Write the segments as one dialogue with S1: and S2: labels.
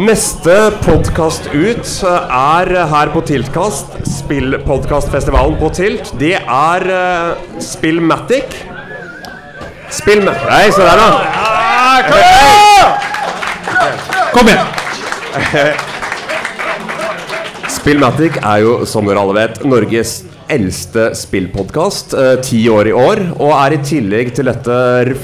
S1: Neste podkast ut er her på Tiltkast, spillpodkastfestivalen på Tilt. Det er uh, Spillmatic. Spillmatic Nei, se der, da.
S2: Kom igjen!
S1: Spillmatic er jo, som dere alle vet, Norges eldste spillpodkast. Eh, ti år i år. Og er i tillegg til dette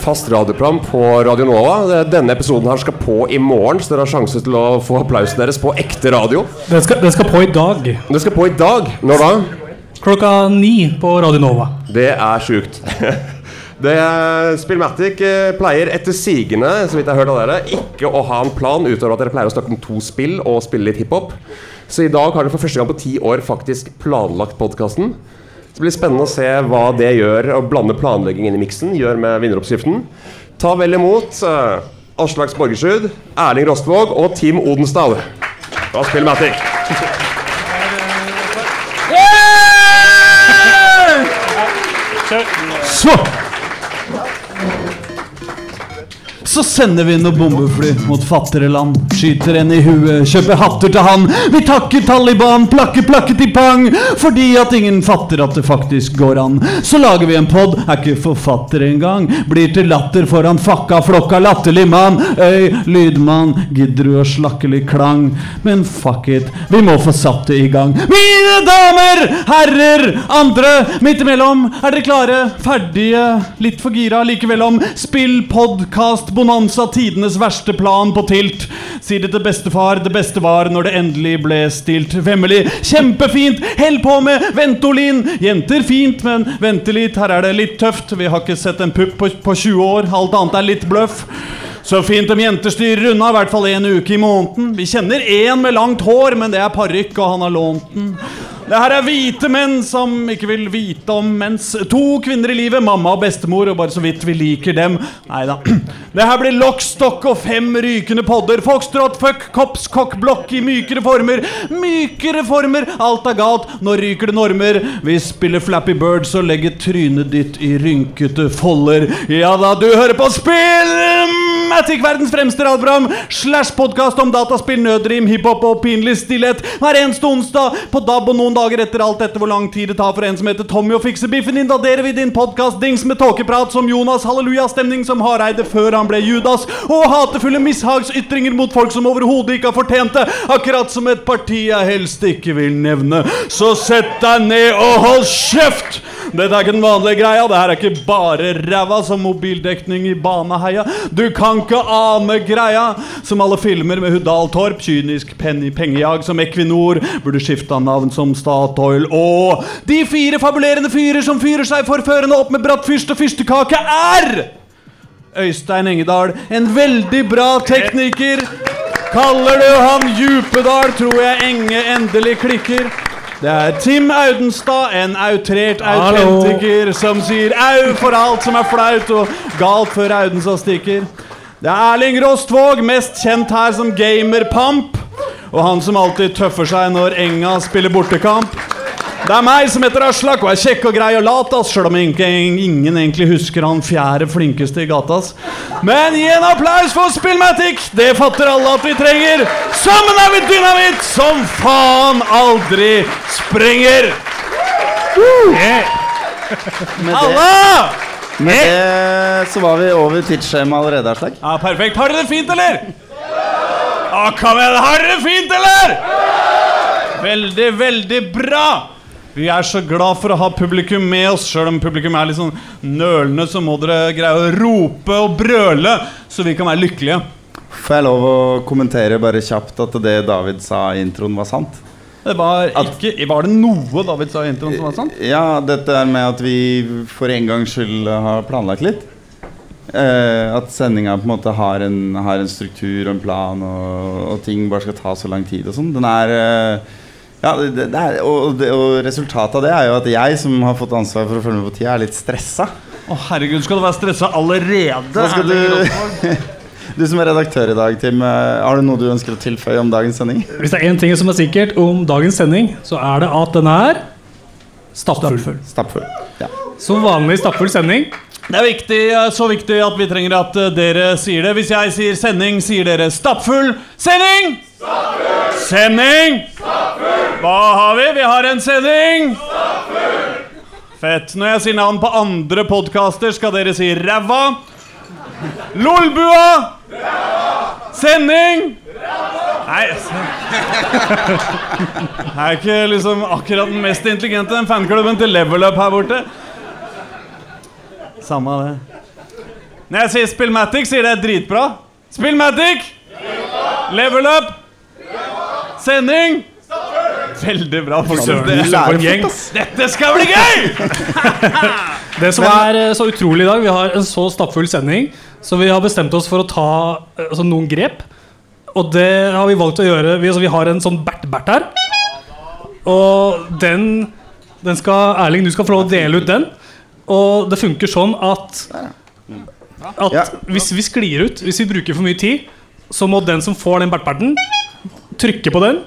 S1: fast radioprogram på Radio Nova. Denne episoden her skal på i morgen, så dere har sjanse til å få applausen deres på ekte radio.
S2: Den skal, den skal på i dag.
S1: Den skal på i dag. Når da?
S2: Klokka ni på Radio Nova.
S1: Det er sjukt. Det Spillmatic eh, pleier etter sigende så vidt jeg har hørt av dere, ikke å ha en plan utover at dere pleier å snakke om to spill og spille litt hiphop. Så i dag har dere for første gang på ti år faktisk planlagt podkasten. Det blir spennende å se hva det gjør å blande planlegging inn i miksen gjør med vinneroppskriften. Ta vel imot uh, Aslaks Borgersrud, Erling Rostvåg og Team Odensdal fra Spillmatic.
S3: Så Så sender vi noe bombefly mot fattigere land. Skyter en i huet, kjøper hatter til han. Vi takker Taliban, plakke, plakke til pang. Fordi at ingen fatter at det faktisk går an. Så lager vi en pod, er ikke forfatter engang. Blir til latter foran fakka flokka latterlig mann. Øy, lydmann, gidder du å slakke litt klang? Men fuck it, vi må få satt det i gang. Mine damer, herrer, andre midt imellom. Er dere klare? Ferdige? Litt for gira likevel om. Spill podkast bonanza, tidenes verste plan på tilt. Sier det til bestefar, det beste var når det endelig ble stilt. Vemmelig, kjempefint, hell på med Ventolin. Jenter fint, men vente litt, her er det litt tøft. Vi har ikke sett en pupp på, på 20 år, alt annet er litt bløff. Så fint om jenter styrer unna, i hvert fall en uke i måneden. Vi kjenner én med langt hår, men det er parykk, og han har lånt den. Det her er hvite menn som ikke vil vite om mens. To kvinner i livet, mamma og bestemor, og bare så vidt vi liker dem. Nei da. Det her blir lokk, stokk og fem rykende podder. Foxtrot, fuck, kops, kokk, blokk i mykere former. Mykere former! Alt er galt. Nå ryker det normer. Vi spiller Flappy Birds og legger trynet ditt i rynkete folder. Ja da, du hører på Spillmatic, verdens fremste radioprogram, slash podkast om dataspill, nødrim, hiphop og pinlig stillhet. Hver eneste onsdag på DAB og noen dager etter alt etter hvor lang tid det tar for en som heter Tommy å fikse biffen, invaderer vi din podkast-dings med tåkeprat som Jonas, halleluja-stemning som Hareide før han ble Judas, og hatefulle mishagsytringer mot folk som overhodet ikke har fortjent det, akkurat som et parti jeg helst ikke vil nevne. Så sett deg ned og hold kjeft! Dette er ikke den vanlige greia. Det her er ikke bare ræva som mobildekning i Baneheia. Du kan ikke ane greia. Som alle filmer med Hudal Torp, kynisk pengejag som Equinor, burde skifta navn som Statoil og De fire fabulerende fyrer som fyrer seg forførende opp med bratt fyrst og fyrstekake, er Øystein Engedal, en veldig bra tekniker. Kaller du han Djupedal, tror jeg Enge endelig klikker. Det er Tim Audenstad, en outrert autentiker, som sier au for alt som er flaut og galt før Audenstad stikker. Det er Erling Rostvåg, mest kjent her som Gamerpamp. Og han som alltid tøffer seg når Enga spiller bortekamp. Det er meg som heter Aslak og er kjekk og grei og lat, ass, sjøl om ingen egentlig husker han fjerde flinkeste i gata. ass. Men gi en applaus for Spillmatic! Det fatter alle at vi trenger. Sammen er vi dynamitt som faen aldri sprenger. Alla!
S4: med det så var vi over tidsskjemaet allerede, Aslak.
S3: Ja, perfekt. Har dere det fint, eller? Ja, kom igjen. Har dere det fint, eller? Veldig, veldig bra. Vi er så glad for å ha publikum med oss. Sjøl om publikum er litt sånn nølende, så må dere greie å rope og brøle, så vi kan være lykkelige.
S4: Får jeg lov å kommentere bare kjapt at det David sa i introen, var sant?
S3: Det var ikke Var det noe David sa i introen som var sant?
S4: Ja, dette er med at vi for en gangs skyld har planlagt litt. Eh, at sendinga på en måte har en, har en struktur og en plan, og, og ting bare skal ta så lang tid og sånn. Den er eh, ja, det, det er, og, det, og resultatet av det er jo at jeg, som har fått ansvar for å følge med på tida, er litt stressa.
S3: Å herregud, skal du være stressa allerede?
S4: Hva skal du Du som er redaktør i dag, Tim, eh, har du noe du ønsker å tilføye om dagens sending?
S2: Hvis det er én ting som er sikkert om dagens sending, så er det at den er stappfull.
S4: Stappfull. Ja.
S2: Som vanlig stappfull sending.
S3: Det er viktig, eh, så viktig at vi trenger at eh, dere sier det. Hvis jeg sier sending, sier dere stappfull sending! Stappfull! Sending! Stappfull! Hva har vi? Vi har en sending! Stappfull! Fett. Når jeg sier navn på andre podkaster, skal dere si ræva. Lolbua! Sending! Nei Jeg er ikke liksom akkurat den mest intelligente den fanklubben til Level Up her borte. Samme av det. Når jeg sier Spillmatic, sier det dritbra. Spillmatic! Level Up! Sending! Veldig bra.
S2: Søren,
S3: Det-
S2: for gjeng.
S3: Dette skal bli gøy!
S2: Det som er eh, så utrolig i dag, vi har en så stappfull sending, så vi har bestemt oss for å ta eh, altså, noen grep. Og det har vi valgt å gjøre. Vi, altså, vi har en sånn Bert-Bert her. Og den, den skal Erling, du skal få lov å dele ut den. Og det funker sånn at At hvis vi sklir ut, hvis vi bruker for mye tid, så må den som får den Bert-Berten, trykke på den.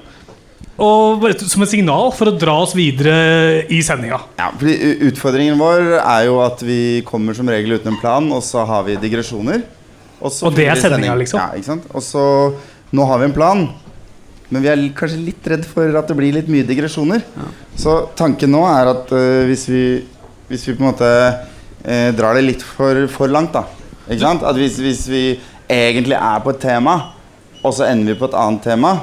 S2: Og som et signal for å dra oss videre i sendinga.
S4: Ja, fordi Utfordringen vår er jo at vi kommer som regel uten en plan, og så har vi digresjoner. Og, så
S2: Og det er sendinga, liksom?
S4: Ja, ikke sant? Og så Nå har vi en plan, men vi er kanskje litt redd for at det blir litt mye digresjoner. Så tanken nå er at uh, hvis, vi, hvis vi på en måte uh, drar det litt for, for langt, da Ikke sant? At hvis, hvis vi egentlig er på et tema, og så ender vi på et annet tema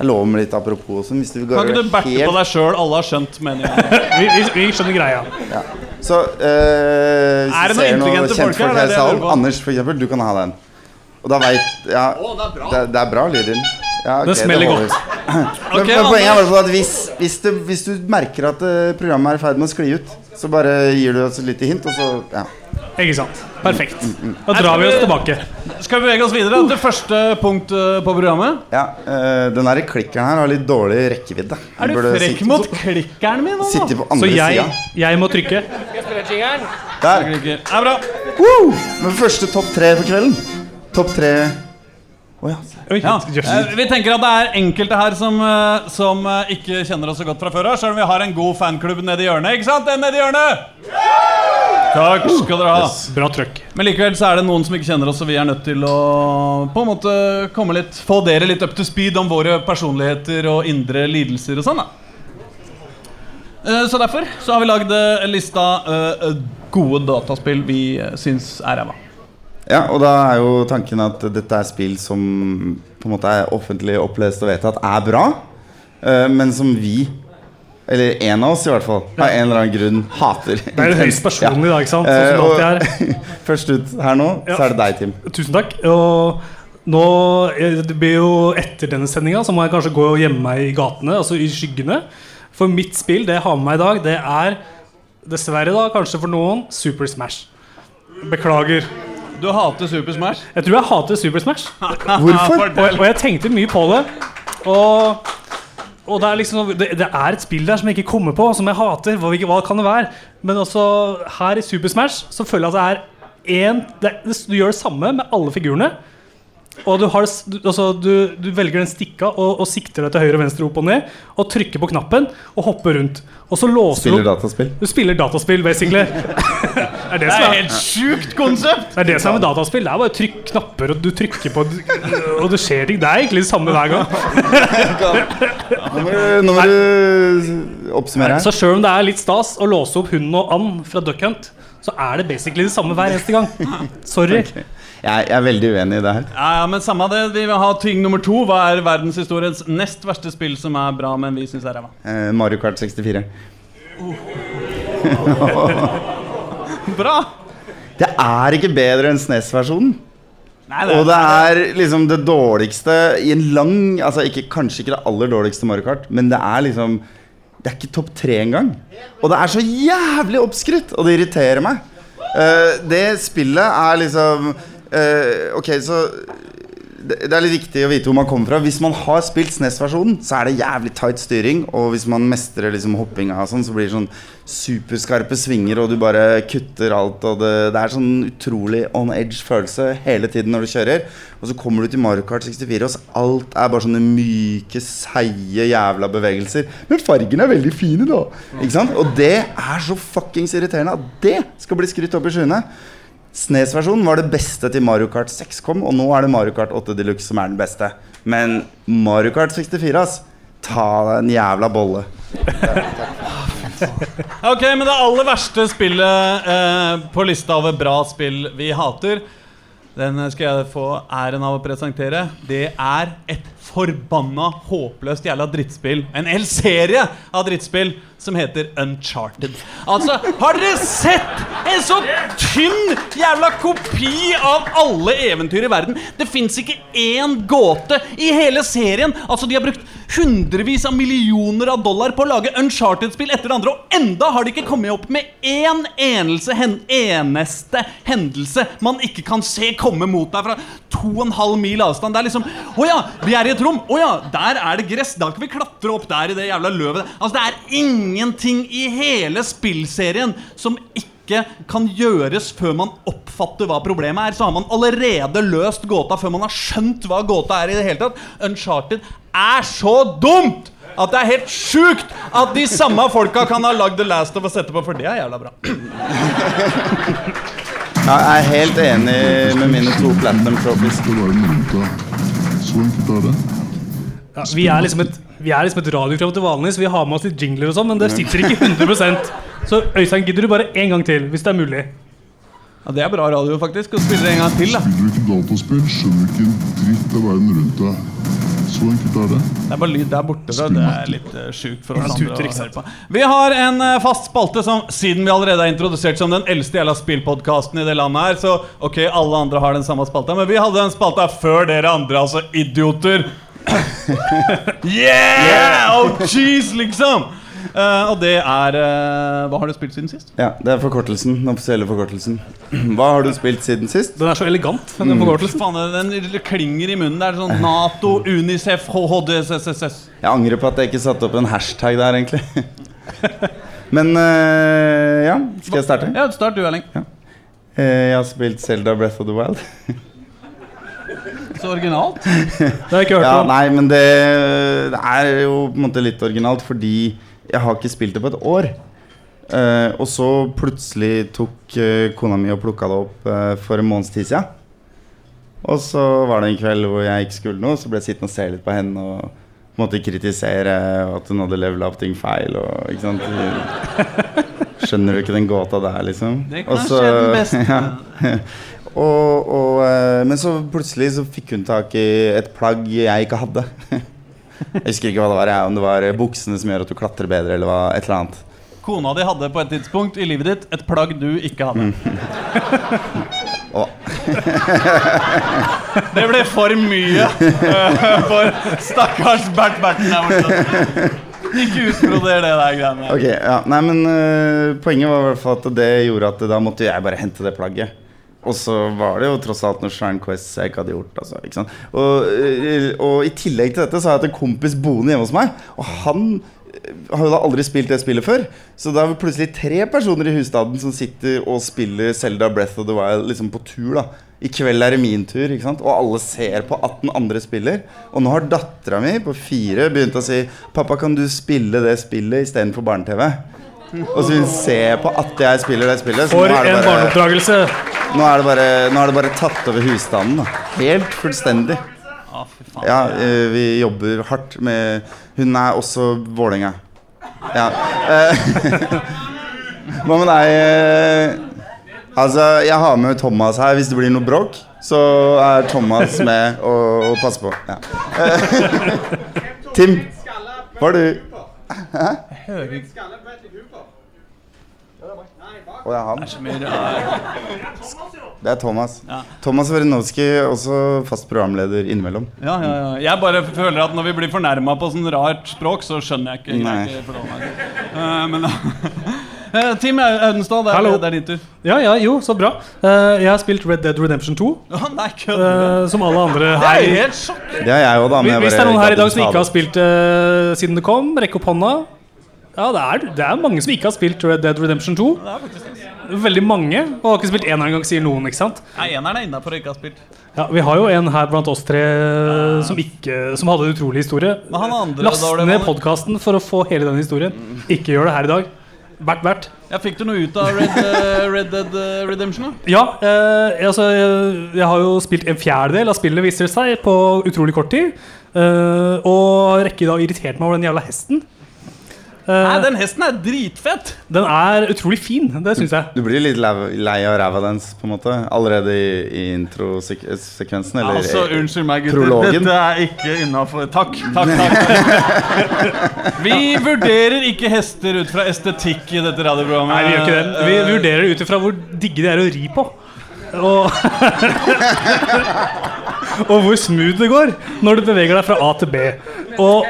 S4: Jeg lover meg litt apropos også. Hvis du
S3: Kan ikke du berte på deg sjøl? Alle har skjønt meninga.
S2: Vi, vi, vi skjønner greia.
S4: Ja. Så eh, hvis
S3: Er det
S4: du ser noen
S3: intelligente folk her?
S4: kjentfolk
S3: er
S4: her i
S3: det
S4: salen. Anders, for eksempel, du kan ha den. Og da veit ja, det, er det er bra lyd i den. Ja, okay,
S2: det smeller
S4: holder. Men,
S3: Ok,
S4: men poenget er at hvis, hvis, du, hvis du merker at eh, programmet er i ferd med å skli ut, så bare gir du oss et lite hint, og så ja.
S2: Ikke sant? Perfekt. Da drar vi oss tilbake.
S3: Skal vi bevege oss videre til første punkt eh, på programmet?
S4: ja eh, den der klikkeren her har litt dårlig rekkevidde.
S3: Er du frekk
S4: sitte-
S3: mot klikkeren min nå? da?
S4: Sitte på
S2: Så
S4: andre
S2: jeg,
S4: sida.
S2: jeg må trykke.
S4: Der.
S3: Det Er bra.
S4: Men første topp tre for kvelden. Topp tre Å ja.
S2: Oi,
S3: Ja. Eh, Vi tenker at det er enkelte her som, eh, som eh, ikke kjenner oss så godt fra før av, selv om vi har en god fanklubb nede i hjørnet. Ikke sant? Den nede i hjørnet! Takk skal dere ha.
S2: Bra trøkk.
S3: Men likevel så er det noen som ikke kjenner oss, så vi er nødt til å på en måte komme litt få dere litt up to speed om våre personligheter og indre lidelser og sånn. da Eh, Så derfor så har vi lagd lista en liste av eh, gode dataspill vi eh, syns er ræva.
S4: Ja, og da er jo tanken at dette er spill som på en måte er offentlig opplest og vedtatt er bra, eh, men som vi, eller en av oss i hvert fall, av en eller annen grunn hater.
S2: Det er høyst personlig, da. ikke sant? Sånn
S4: Eh,
S2: som
S4: og-
S2: er.
S4: Først ut her nå,
S2: Ja.
S4: så er det deg, Tim.
S2: Tusen takk. Og nå eh, det blir jo etter denne sendinga så må jeg kanskje gå og gjemme meg i gatene, altså i skyggene. For mitt spill, det jeg har med meg i dag, det er dessverre, da, kanskje for noen, Super Smash. Beklager.
S3: Du hater Super Smash?
S2: Jeg tror jeg hater Super Smash.
S4: Hvorfor?
S2: Og, og jeg tenkte mye på det. Og, og det, er liksom, det, det er et spill der som jeg ikke kommer på, som jeg hater. Hva, hva kan det være? Men også her i Super Smash så føler jeg at det er én Du gjør det samme med alle figurene. Og du, har, altså, du, du velger den stikka og, og sikter deg til høyre, venstre, opp og ned. Og trykker på knappen og hopper rundt. Og så låser
S4: Spiller
S2: du
S4: dataspill.
S2: Du spiller dataspill, basically. det, er det,
S3: Det
S2: som
S3: er
S2: er,
S3: helt sjukt konsept!
S2: det er det som er med dataspill. Det er bare trykk knapper, og du trykker på Og det skjer ting. Det er egentlig det samme hver gang.
S4: Nå må du, nå må du oppsummere her.
S2: Så sjøl om det er litt stas å låse opp hunden og and fra Duck Hunt, så er det basically det samme hver eneste gang. Sorry.
S4: Jeg, jeg er veldig uenig i det her.
S3: Ja, ja, men samme det. Vi vil ha ting nummer to. Hva er verdenshistoriens nest verste spill som er bra, men vi syns er ræva?
S4: Eh, Mario Kart 64.
S3: Bra!
S4: Det er ikke bedre enn SNES-versjonen. Og det er liksom det dårligste i en lang Altså ikke, Kanskje ikke det aller dårligste Mario Kart, men det er liksom Det er ikke topp tre engang. Og det er så jævlig oppskrytt, og det irriterer meg. Uh, det spillet er liksom eh, Ok, så det er litt viktig å vite hvor man kommer fra. Hvis man har spilt SNES-versjonen, så er det jævlig tight styring. Og hvis man mestrer liksom hoppinga sånn, så blir det sånn superskarpe svinger, og du bare kutter alt. Og det, det er sånn utrolig on edge-følelse hele tiden når du kjører. Og så kommer du til Mario Kart 64, og så alt er bare sånne myke, seige jævla bevegelser. Men fargene er veldig fine, da. Ikke sant? Og det er så fuckings irriterende at det skal bli skrytt opp i skyene. SNES-versjonen var det beste til Mario Kart 6 kom, og nå er det Mario Kart 8 Deluxe som er den beste. Men Mario Kart 64, ass, ta deg en jævla bolle.
S3: Ok, men det aller verste spillet eh, på lista over bra spill vi hater, den skal jeg få æren av å presentere. Det er et forbanna håpløst jævla drittspill. En hel serie av drittspill som heter Uncharted. Altså, har dere sett en så tynn jævla kopi av alle eventyr i verden? Det fins ikke én gåte i hele serien. Altså, de har brukt hundrevis av millioner av dollar på å lage Uncharted-spill etter det andre, og enda har de ikke kommet opp med én enelse hen eneste hendelse man ikke kan se komme mot deg fra to og en halv mil avstand. Det er liksom Å ja, vi er i et rom. Å ja, der er det gress. Da kan vi klatre opp der i det jævla løvet. Altså, det er ingenting i hele spillserien som ikke kan gjøres før man oppfatter hva problemet er. Så har man allerede løst gåta før man har skjønt hva gåta er i det hele tatt. Uncharted er så dumt! At det er helt sjukt at de samme folka kan ha lagd The Last of Us etterpå, for det er jævla bra.
S4: Jeg er helt enig med mine to Platinum Trophies.
S5: Så enkelt er det.
S2: Ja, vi er liksom et, vi er liksom et radioprogram til vanlig, så vi har med oss litt jingler og sånn, men det sitter ikke 100% Så Øystein, gidder du bare én gang til, hvis det er mulig?
S3: Ja, Det er bra radio, faktisk. Å spille det en gang til, da.
S5: Spiller du ikke dataspill, skjønner du ikke en dritt av verden rundt deg. Så enkelt er det.
S3: Det er bare lyd der borte. Da. Det er litt uh, sjukt for oss andre å høre på. Vi har en uh, fast spalte som, siden vi allerede er introdusert som den eldste jævla spillpodkasten i det landet her, så ok, alle andre har den samme spalta, men vi hadde den spalta før dere andre, altså idioter. yeah! Oh, jeez, liksom! Eh, og det er uh, Hva har du spilt siden sist?
S4: Ja, Det er forkortelsen. Den offisielle forkortelsen. Hva har du spilt siden sist?
S2: Den er så elegant, den forkortelsen.
S3: Faen, den klinger i munnen. Det er sånn Nato, Unicef, HHDSSS.
S4: Jeg angrer på at jeg ikke satte opp en hashtag der, egentlig. Men uh, ja, skal jeg starte?
S3: Ja, start du, Erling.
S4: Eh, jeg har spilt Zelda Breath of the Wild.
S3: Så originalt.
S2: Det har jeg ikke hørt
S4: Ja,
S2: om.
S4: nei, men det, det er jo på en måte litt originalt fordi jeg har ikke spilt det på et år. Uh, og så plutselig tok uh, kona mi og plukka det opp uh, for en måneds tid siden. Og så var det en kveld hvor jeg ikke skulle noe, så ble jeg sittende og se litt på henne og på en måte kritisere at hun hadde levela opp ting feil. Og, ikke sant? Skjønner du ikke den gåta der, liksom?
S3: Det kan
S4: Også,
S3: skje den beste.
S4: ja. og, og, men så plutselig så fikk hun tak i et plagg jeg ikke hadde. Jeg husker ikke hva det var, jeg, om det var buksene som gjør at du klatrer bedre, eller hva, et eller annet.
S3: Kona di hadde på et tidspunkt i livet ditt et plagg du ikke hadde.
S4: Og,
S3: Det ble for mye øh, for stakkars Bert Berten der borte. Ikke utbroder det der greiene
S4: Okay, ja, nei, men uh, Poenget var i hvert fall at det gjorde at da måtte jeg bare hente det plagget. Og så var det jo tross alt noe Shrine Quest jeg ikke hadde gjort. Altså, ikke? Og, eh, og i tillegg til dette så har jeg hatt en kompis boende hjemme hos meg. Og han eh, har jo da aldri spilt det spillet før. Så det er plutselig tre personer i husstaden som sitter og spiller Zelda Breath of the Wild liksom på tur. da I kveld er det min tur, ikke sant? og alle ser på at den andre spiller. Og nå har dattera mi på fire begynt å si 'Pappa, kan du spille det spillet istedenfor barne-TV?' Og så vil hun se på at jeg spiller det spillet. Så
S2: For
S4: nå er det
S2: en barneoppdragelse.
S4: nå er, det bare, nå er det bare tatt over husstanden. Da. Helt fullstendig.
S3: Å.
S4: Ja, eh, vi jobber hardt med Hun er også Vålerenga. Ja. eh, Hva med deg? eh? Altså, jeg har med Thomas her hvis det blir noe bråk. Så er Thomas med og, og passer på. Ja. Tim, hva har du Å, det er han.
S3: Så mye rar-
S4: Det er Thomas.
S3: Ja.
S4: Thomas Werenowski, også fast programleder innimellom.
S3: Ja, ja, ja. Jeg bare føler at når vi blir fornærma på sånn rart språk, så skjønner jeg ikke.
S4: Nei.
S3: Jeg ikke forholder meg til. Eh, Eh, Tim Audenstad, det er, det er din tur.
S2: Ja, ja, jo, så bra. Uh, jeg har spilt Red Dead Redemption 2,
S3: Oh, nei, uh,
S2: eh, som alle andre
S3: Det
S2: her.
S3: er helt sjokk.
S4: Det er jeg òg, da. men jeg
S2: Hvis det er noen her i dag som ikke har spilt eh, siden det kom, rekk opp hånda. Ja, det er, det er mange som ikke har spilt Red Dead Redemption 2.
S3: Det er faktisk.
S2: Veldig mange. Og har ikke spilt eneren engang, sier noen. ikke sant?
S3: Nei, eneren er innafor å ikke ha spilt.
S2: Ja, Vi har jo en her blant oss tre som, ikke, som hadde en utrolig historie.
S3: Andre
S2: Last ned podkasten for å få hele den historien. Ikke gjør det her i dag. Vært vært
S3: Ja, Fikk du noe ut av Red, uh, Red Dead eh, Redemption? da?
S2: Ja, eh, altså, jeg, jeg har jo spilt en fjerdedel av spillet, viser det seg, på utrolig kort tid. Eh, og Rekke da irritert meg over den jævla hesten. Eh,
S3: Nei, den hesten er dritfett!
S2: Den er utrolig fin, det syns jeg.
S4: Du blir litt lei av ræva dens på en måte allerede i, i introsekvensen? Eller
S3: Altså, unnskyld meg, gutter. Dette er ikke innafor. Takk, takk, takk. Vi vurderer ikke hester ut fra estetikk i dette radioprogrammet.
S2: Nei, vi gjør ikke det. Vi
S3: Eh,
S2: vurderer det ut ifra hvor digge de er å ri på. Og, og hvor smooth det går når du beveger deg fra A til B. Og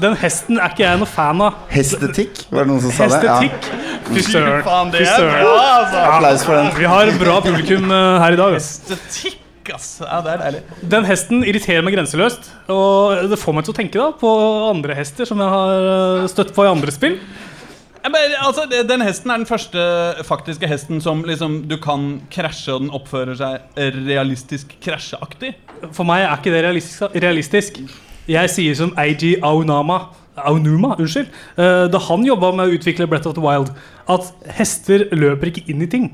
S2: den hesten er ikke jeg noe fan av.
S4: Hestetikk, var det noen som sa det?
S2: Hestetikk. Fy søren. Fy søren.
S3: bra, altså.
S4: Applaus for den.
S2: Vi har bra publikum eh, her i dag. Hestetikk,
S3: Estetikk, ass. Ja, det er deilig.
S2: Den hesten irriterer meg grenseløst. Og det får meg til å tenke da på andre hester som jeg har eh, støtt på i andre spill.
S3: Men, altså, den hesten er den første faktiske hesten som liksom, du kan krasje, og den oppfører seg realistisk krasjeaktig.
S2: For meg er ikke det realistisk. realistisk. Jeg sier som Eiji Aunama Aonuma, unnskyld. eh, Da han jobba med å utvikle Breath of the Wild, at hester løper ikke inn i ting.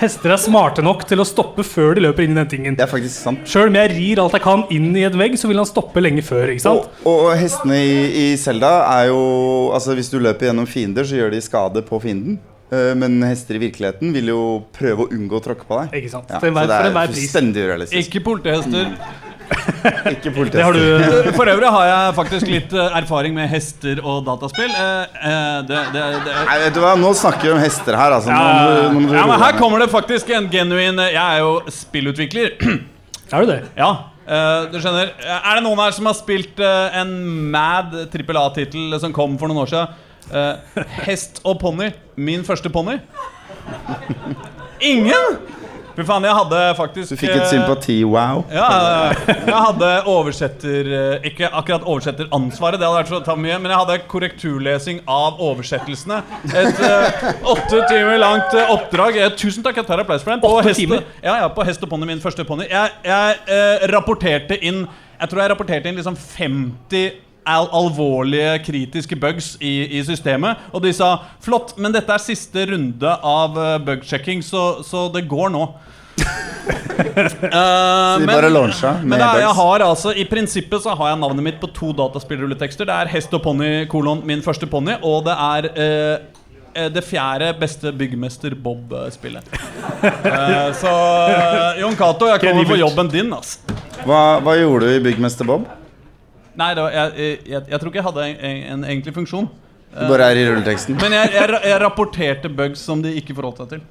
S2: Hester er smarte nok til å stoppe før de løper inn i den tingen.
S4: Det er faktisk sant.
S2: Sjøl om jeg rir alt jeg kan inn i en vegg, så vil han stoppe lenge før. ikke sant?
S4: Og, og hestene i, Selda Zelda er jo Altså Hvis du løper gjennom fiender, så gjør de skade på fienden. Eh, Men hester i virkeligheten vil jo prøve å unngå å tråkke på deg.
S2: Ikke sant?
S4: Ja, så det er fullstendig urealistisk.
S3: Ikke politihester.
S4: Ikke politihester.
S2: Det har du
S3: For øvrig har jeg faktisk litt eh, erfaring med hester og dataspill. Eh, eh, det, det, det,
S4: Nei, vet du hva, Nå snakker vi om hester her, altså.
S2: Ja,
S4: nå, nå
S3: ja, men Her kommer det faktisk en genuin Jeg er jo spillutvikler.
S2: Er du det?
S3: Ja, Uh, du skjønner Er det noen her som har spilt uh, en mad trippel A-tittel som kom for noen år siden? Uh, hest og ponni. Min første ponni. Ingen? Fy faen, jeg hadde faktisk
S4: Du fikk et
S3: eh,
S4: sympati-wow.
S3: Ja, jeg hadde oversetter eh, Ikke akkurat oversetteransvaret, det hadde vært så ta mye, men jeg hadde korrekturlesing av oversettelsene. Et uh, åtte timer langt oppdrag. Tusen takk, jeg tar applaus for den. På
S2: Åtte
S3: ja, ja, på hest og ponni, min første ponni. Jeg, jeg uh, rapporterte inn Jeg tror jeg rapporterte inn liksom 50 al alvorlige kritiske bugs i, i systemet. Og de sa flott, men dette er siste runde av uh, bug-checking, så, så det går nå.
S4: uh,
S3: men, men er, jeg har altså I prinsippet så har jeg navnet mitt på to dataspillrulletekster. Det er hest og ponni, kolon, min første ponni, og det er eh, eh, det fjerde beste byggmester Bob-spillet. Eh, så eh, Jon Cato, jeg kommer for jobben din. altså.
S4: Hva, hva gjorde du i Byggmester Bob?
S3: Nei, det var, jeg, jeg, jeg tror ikke jeg hadde en, en, en egentlig funksjon.
S4: Du bare er i rulleteksten?
S3: Men jeg, jeg, jeg rapporterte bugs som de ikke forholdt seg til.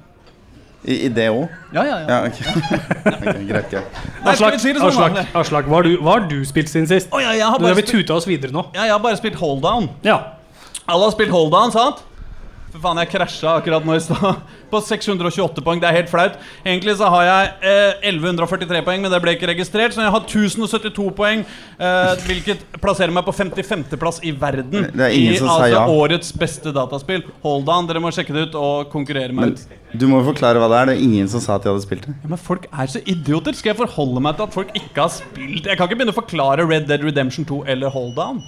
S4: I, i det òg?
S3: Ja, ja, ja.
S4: Ja, ok. okay, greit, greit.
S3: Nei,
S2: Aslak,
S3: si sånn,
S2: Aslak. Aslak hva, har du, hva har du spilt siden sist?
S3: Oh, ja, jeg, har
S2: Du har vi tuta oss videre nå.
S3: ja, jeg har bare spilt hold down.
S2: Ja.
S3: Alle har spilt hold down, sant? For faen, jeg krasja akkurat nå i stad. På 628 poeng. Det er helt flaut. Egentlig så har jeg eh, 1143 poeng, men det ble ikke registrert. Så jeg har 1072 poeng, eh, hvilket plasserer meg på 55.-plass i verden.
S4: Det er ingen
S3: I
S4: som sa
S3: sier
S4: ja.
S3: årets beste dataspill. Hold on, Dere må sjekke det ut og konkurrere med
S4: Men
S3: ut.
S4: du må jo forklare hva det er. Det er ingen som sa at de hadde spilt det.
S3: Ja, men folk er så idioter. Skal jeg forholde meg til at folk ikke har spilt Jeg kan ikke begynne å forklare Red Dead Redemption 2 eller Hold Down.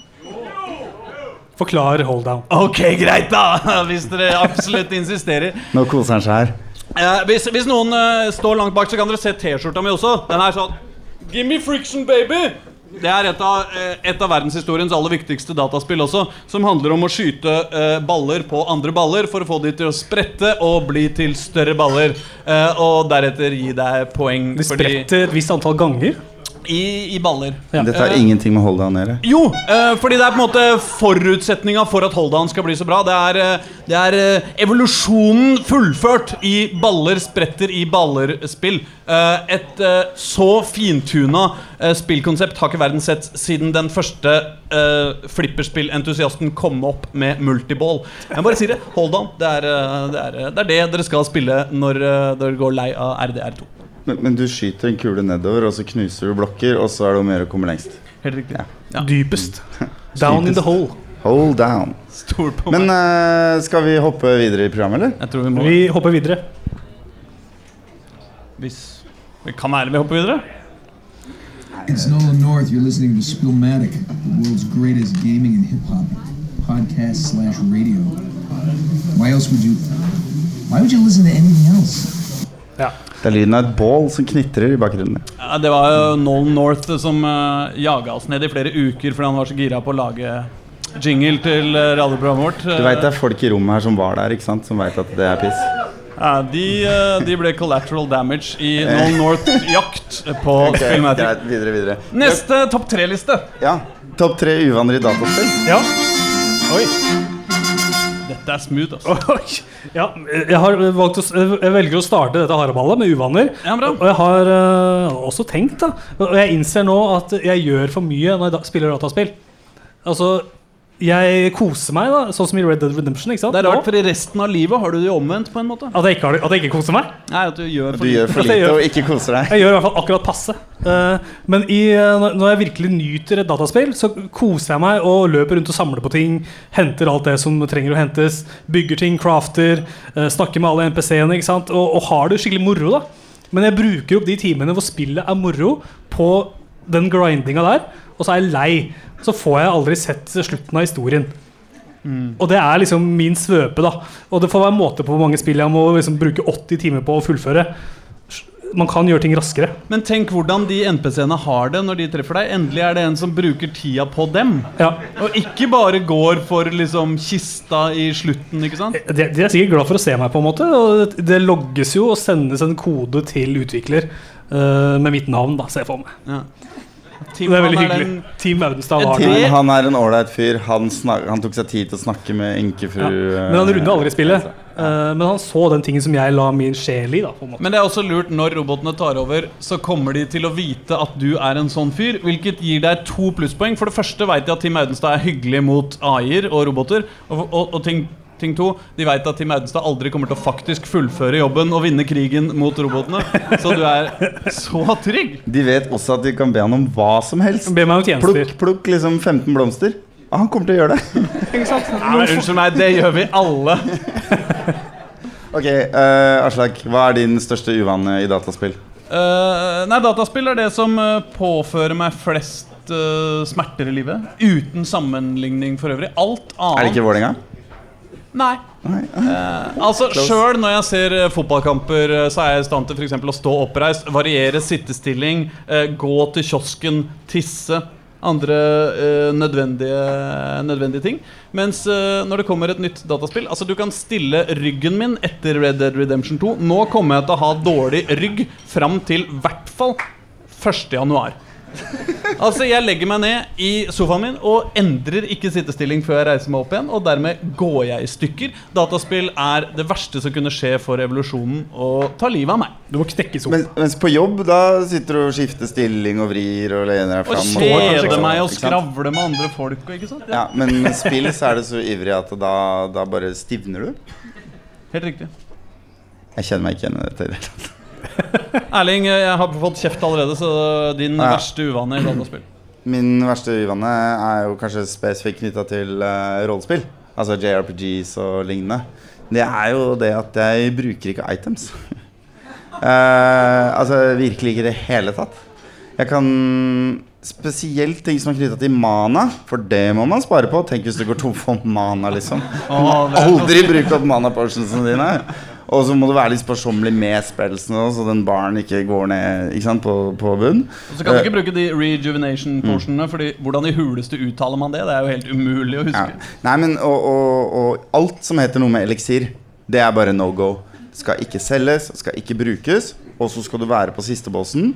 S2: Forklar hold down.
S3: Ok, greit, da! Hvis dere absolutt insisterer.
S4: Nå koser han seg her.
S3: Eh, hvis, hvis noen eh, står langt bak, så kan dere se T-skjorta mi også. Den er sånn Give me friction, baby! Det er et av, eh, et av verdenshistoriens aller viktigste dataspill også, som handler om å skyte eh, baller på andre baller for å få de til å sprette og bli til større baller. eh, og deretter gi deg poeng.
S2: De spretter et visst antall ganger.
S3: I, I baller.
S2: Ja.
S4: Dette har
S3: Eh,
S4: ingenting med Holdan å gjøre.
S3: Jo, eh, fordi det er på en måte forutsetninga for at Holdan skal bli så bra. Det er, eh, det er evolusjonen fullført i baller spretter i ballerspill. Eh, et så fintuna spillkonsept har ikke verden sett siden den første eh, flipperspillentusiasten kom opp med multiball. Jeg bare sier det. Holdan, Det er, det, er, det er det dere skal spille når dere går lei av RDR2.
S4: Men, men du skyter en kule nedover, og så knuser du blokker, og så er det om å gjøre å komme lengst.
S3: Helt riktig. Ja.
S2: Dypest. Down in the hole.
S4: Hold down.
S3: Stor på
S4: Men
S3: meg.
S4: eh, skal vi hoppe videre i programmet, eller?
S3: Jeg tror vi må
S2: Vi hopper videre.
S3: Hvis vi kan være vi hopper videre.
S6: It's Nolan North. You're listening to Spillmatic, the world's greatest gaming and hip hop podcast slash radio. Why else would you? Why would you listen to anything else?
S2: Ja.
S4: Det er lyden av et bål som knitrer i bakgrunnen.
S3: Ja, det var jo Nolan North som uh, jaga oss ned i flere uker fordi han var så gira på å lage jingle til uh, radioprogrammet vårt.
S4: Du vet det er folk i rommet her som var der, ikke sant? Som veit at det er piss.
S3: Ja, de, uh, de ble collateral damage i Nolan North-jakt på
S4: okay,
S3: Spillmatic.
S4: greit, videre, videre.
S3: Neste topp tre-liste.
S4: Ja, Topp tre uvaner i dataspill.
S2: Ja. Oi.
S3: Dette er smooth, altså.
S2: Ja. Jeg har valgt å, jeg velger å starte dette haraballet med uvaner.
S3: Ja.
S2: Og jeg har uh, også tenkt, da Og jeg innser nå at jeg gjør for mye når jeg da, spiller dataspill. Altså, jeg koser meg, da sånn som i Red Dead Redemption. Ikke sant?
S3: Det er rart, for i resten av livet har du det omvendt på en måte.
S2: at, jeg ikke har, det- at jeg ikke koser meg.
S3: Nei, at du gjør for
S4: Du gjør for lite
S2: gjør-
S4: og ikke koser deg.
S2: Jeg gjør i hvert fall akkurat passe. Uh, men i, eh, når- når jeg virkelig nyter et dataspill, så koser jeg meg og løper rundt og samler på ting. Henter alt det som trenger å hentes. Bygger ting, crafter. Uh, snakker med alle NPC-ene. ikke sant? Og, og har det skikkelig moro. da Men jeg bruker opp de timene hvor spillet er moro, på den grindinga der. Og så er jeg lei. Så får jeg aldri sett slutten av historien. Og det er liksom min svøpe, da. Og det får være måte på hvor mange spill jeg må liksom bruke 80 timer på å fullføre. Man kan gjøre ting raskere.
S3: Men tenk hvordan de NPC-ene har det når de treffer deg. Endelig er det en som bruker tida på dem.
S2: Ja,
S3: Og ikke bare går for liksom kista i slutten, ikke sant?
S2: de, de er sikkert glad for å se meg, på en måte. Og det, det logges jo og sendes en kode til utvikler uh, med mitt navn, da, ser jeg for meg.
S3: Ja.
S2: Det er veldig hyggelig.
S3: den-
S2: Team Audenstad har det.
S4: Han er en ålreit fyr. Han, snak, han tok seg tid til å snakke med enkefru
S2: Ja. Men han runder aldri spillet. Eh, men han så den tingen som jeg la min sjel i. da på en måte.
S3: Men det er også lurt når robotene tar over, så kommer de til å vite at du er en sånn fyr. Hvilket gir deg to plusspoeng. For det første vet de at Tim Audenstad er hyggelig mot AI-er og roboter. Og, og, og ting, ting to, de vet at Tim Audenstad aldri kommer til å faktisk fullføre jobben og vinne krigen mot robotene. Så du er så trygg.
S4: De vet også at de kan be han om hva som helst.
S2: Be meg om tjenester.
S4: Plukk, plukk liksom 15 blomster. Ah, han kommer til å gjøre det.
S3: Nei, Unnskyld meg, det gjør vi alle.
S4: Ok, uh, Aslak. Hva er din største uvane i dataspill?
S3: Uh, nei, dataspill er det som eh, påfører meg flest smerter i livet. Uten sammenligning for øvrig. Alt annet
S4: Er det ikke Vålerenga?
S3: Nei. Eh, altså, Sjøl når jeg ser eh, fotballkamper, eh, så er jeg i stand til for eksempel å stå oppreist, variere sittestilling, eh, gå til kiosken, tisse. Andre eh, nødvendige, nødvendige ting. Mens når det kommer et nytt dataspill Altså Du kan stille ryggen min etter Red Dead Redemption 2. Nå kommer jeg til å ha dårlig rygg fram til i hvert fall 1. Altså, jeg legger meg ned i sofaen min og endrer ikke sittestilling før jeg reiser meg opp igjen, og dermed går jeg i stykker. Dataspill er det verste som kunne skje for evolusjonen, og tar livet av meg.
S2: Du må knekke sofaen.
S4: Mens, mens på jobb, da sitter du og skifter stilling og vrir og lener deg
S3: Og
S4: fram.
S3: kjeder meg og skravler med andre folk og ikke sant?
S4: Ja, men med spill så er det så ivrig at da, da bare stivner du.
S3: Helt riktig.
S4: Jeg kjenner meg ikke igjen i dette. i det hele tatt.
S3: Erling, jeg har fått kjeft allerede, så din
S4: Ja.
S3: verste uvane i rollespill?
S4: Min verste uvane er jo kanskje spesifikt knytta til uh, rollespill. Altså JRPGs og lignende. Det er jo det at jeg bruker ikke items. uh, altså virkelig ikke i det hele tatt. Jeg kan Spesielt ting som er knytta til mana, for det må man spare på. Tenk hvis du går tom for mana, liksom. Du må aldri bruke opp mana-portionsene dine. Og så må du være litt sparsommelig med spillelsene, så den baren ikke går ned ikke sant, på, på bunn.
S3: Og så kan du ikke bruke de rejuvenation-porsjonene, Fordi hvordan i huleste uttaler man det? Det er jo helt umulig å
S4: Ja.
S3: huske.
S4: Nei, men og, og, og alt som heter noe med eliksir, det er bare no go. Skal ikke selges, skal ikke brukes. Og så skal du være på siste bossen.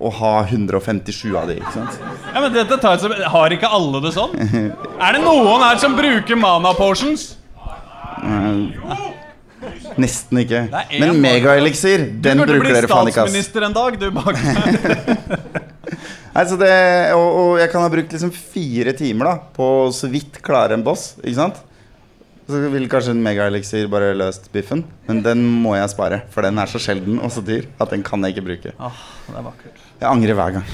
S4: å ha 157 av de. ikke sant?
S3: Ja, men dette tar Har ikke alle det sånn? Er det noen her som bruker mana-portions? potions?
S4: Nesten ikke. Men megaeliksir, den
S3: Du burde
S4: bruker
S3: bli
S4: dere faen ikke, ass.
S3: statsminister en dag, du bak
S4: Nei, så det, og, og jeg kan ha brukt liksom fire timer da på å så vidt klare en boss. Ikke sant? Så vil kanskje en megaeliksir bare løst biffen. Men den må jeg spare, for den er så sjelden og så dyr at den kan jeg ikke bruke.
S3: Åh, det er vakkert.
S4: Jeg angrer hver gang.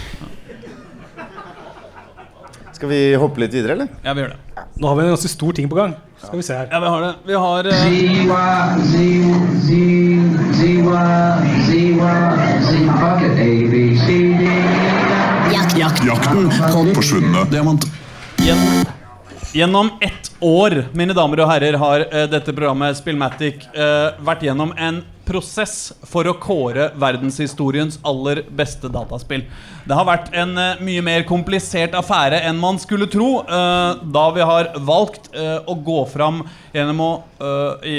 S4: Skal vi hoppe litt videre, eller?
S3: Ja, vi gjør det.
S2: Nå har vi en ganske stor ting på gang. Skal vi se her.
S3: Ja, vi har det. Vi har uh...
S7: Z-Y, Z, Z, Z-Y, Z-Y, Z, bucket, A, B, C, D.
S5: Jakten på forsvunne diamanter.
S3: Gjennom, gjennom ett år, mine damer og herrer, har uh, dette programmet Spillmatic uh, vært gjennom en prosess for å kåre verdenshistoriens aller beste dataspill. Det har vært en uh, mye mer komplisert affære enn man skulle tro, da vi har valgt å gå fram gjennom å i,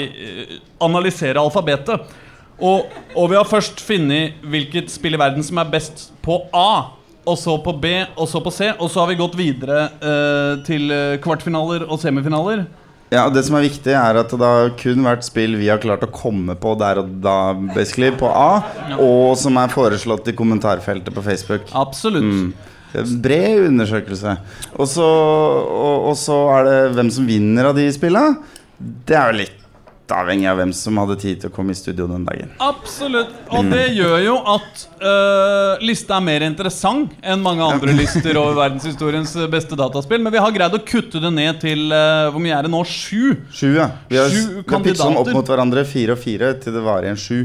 S3: analysere alfabetet. Og, og vi har først funnet hvilket spill i verden som er best på A og så på B, og så på C. Og så har vi gått videre eh, til eh, kvartfinaler og semifinaler.
S4: Ja, og Det som er viktig, er at det har kun vært spill vi har klart å komme på der og da, basically, på A, og som er foreslått i kommentarfeltet på Facebook.
S3: Absolutt.
S4: Bred undersøkelse. Og så, og, og så er det hvem som vinner av de spilla. Det er jo litt avhengig av hvem som hadde tid til å komme i studio den dagen.
S3: Absolutt. Og det gjør jo at uh, lista er mer interessant enn mange andre lister over verdenshistoriens eh, beste dataspill. Men vi har greid å kutte det ned til uh, Hvor mye er det nå? Sju?
S4: Sju, ja. Vi har,
S3: Sju
S4: vi har pitcha dem opp mot hverandre, fire og fire, til det var igjen sju.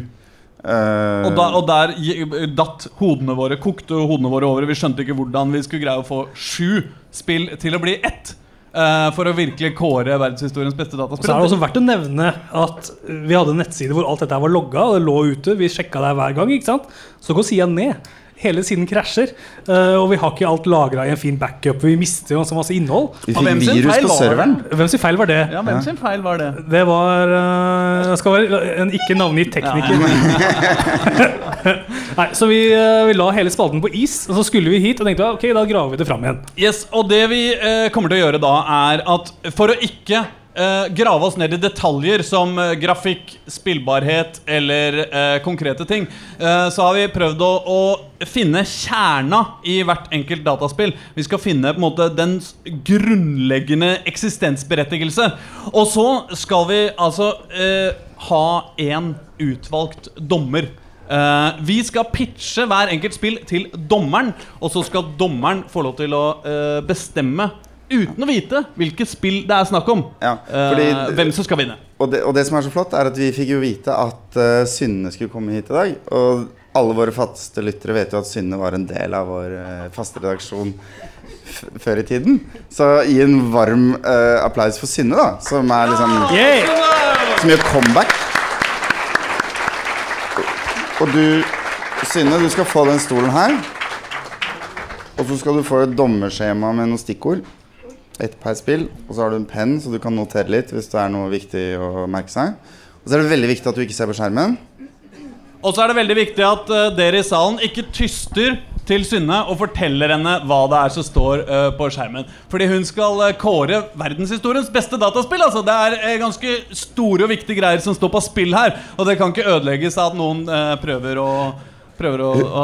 S4: Uh,
S3: Og, da, og der datt hodene våre, kokte hodene våre over. Vi skjønte ikke hvordan vi skulle greie å få sju spill til å bli ett. Eh, for å virkelig kåre verdenshistoriens beste dataspill.
S2: så er det også verdt å nevne at vi hadde en nettside hvor alt dette var logga. og Det lå ute, Vi sjekka det hver gang. ikke sant? Så går sida ned. Hele siden krasjer. eh, og vi har ikke alt lagra i en fin backup. Vi mister jo så masse innhold.
S4: vi fikk virus på serveren.
S2: Hvem sin feil var det?
S3: Ja, Hvem sin feil var det?
S2: Det var eh, Det skal være en ikke navngitt tekniker. Nei, Så vi, eh, vi la hele spalten på is, og så skulle vi hit og tenkte ok, da graver vi det fram igjen.
S3: Yes, og det vi kommer til å gjøre da, er at for å ikke eh, grave oss ned i detaljer som uh, grafikk, spillbarhet eller uh, konkrete ting, så har vi prøvd å, å finne kjerna i hvert enkelt dataspill. Vi skal finne på en måte den grunnleggende eksistensberettigelse. Og så skal vi altså ha én utvalgt dommer. Uh, vi skal pitche hver enkelt spill til dommeren, og så skal dommeren få lov til å uh, bestemme, uten å vite hvilket spill det er snakk om,
S4: Ja, fordi, uh,
S3: hvem som skal vinne.
S4: Og det, og det som er så flott, er at vi fikk jo vite at uh, Synne skulle komme hit i dag. Og alle våre faste lyttere vet jo at Synne var en del av vår uh, faste redaksjon f før i tiden. Så gi en varm uh, applaus for Synne, da. Som er liksom Som gjør comeback. Og du, Synne, du skal få den stolen her. Og så skal du få et dommerskjema med noen stikkord. Ett per spill. Og så har du en penn, så du kan notere litt hvis det er noe viktig å merke seg. Og så er det veldig viktig at du ikke ser på skjermen.
S3: Og så er det veldig viktig at uh, dere i salen ikke tyster til Synne og forteller henne hva det er som står uh, på skjermen. Fordi hun skal uh, kåre verdenshistoriens beste dataspill. Altså. Det er uh, ganske store og viktige greier som står på spill her. Og det kan ikke ødelegges av at noen prøver å Prøver å, å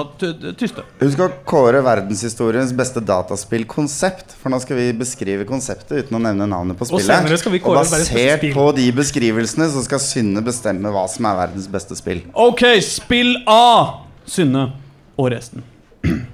S3: tyste.
S4: Hun skal kåre verdenshistoriens beste dataspillkonsept. For nå skal vi beskrive konseptet uten å nevne navnet på spillet. Og,
S2: og
S4: basert på de beskrivelsene så skal Synne bestemme hva som er verdens beste spill.
S3: Ok, spill A. Synne og resten.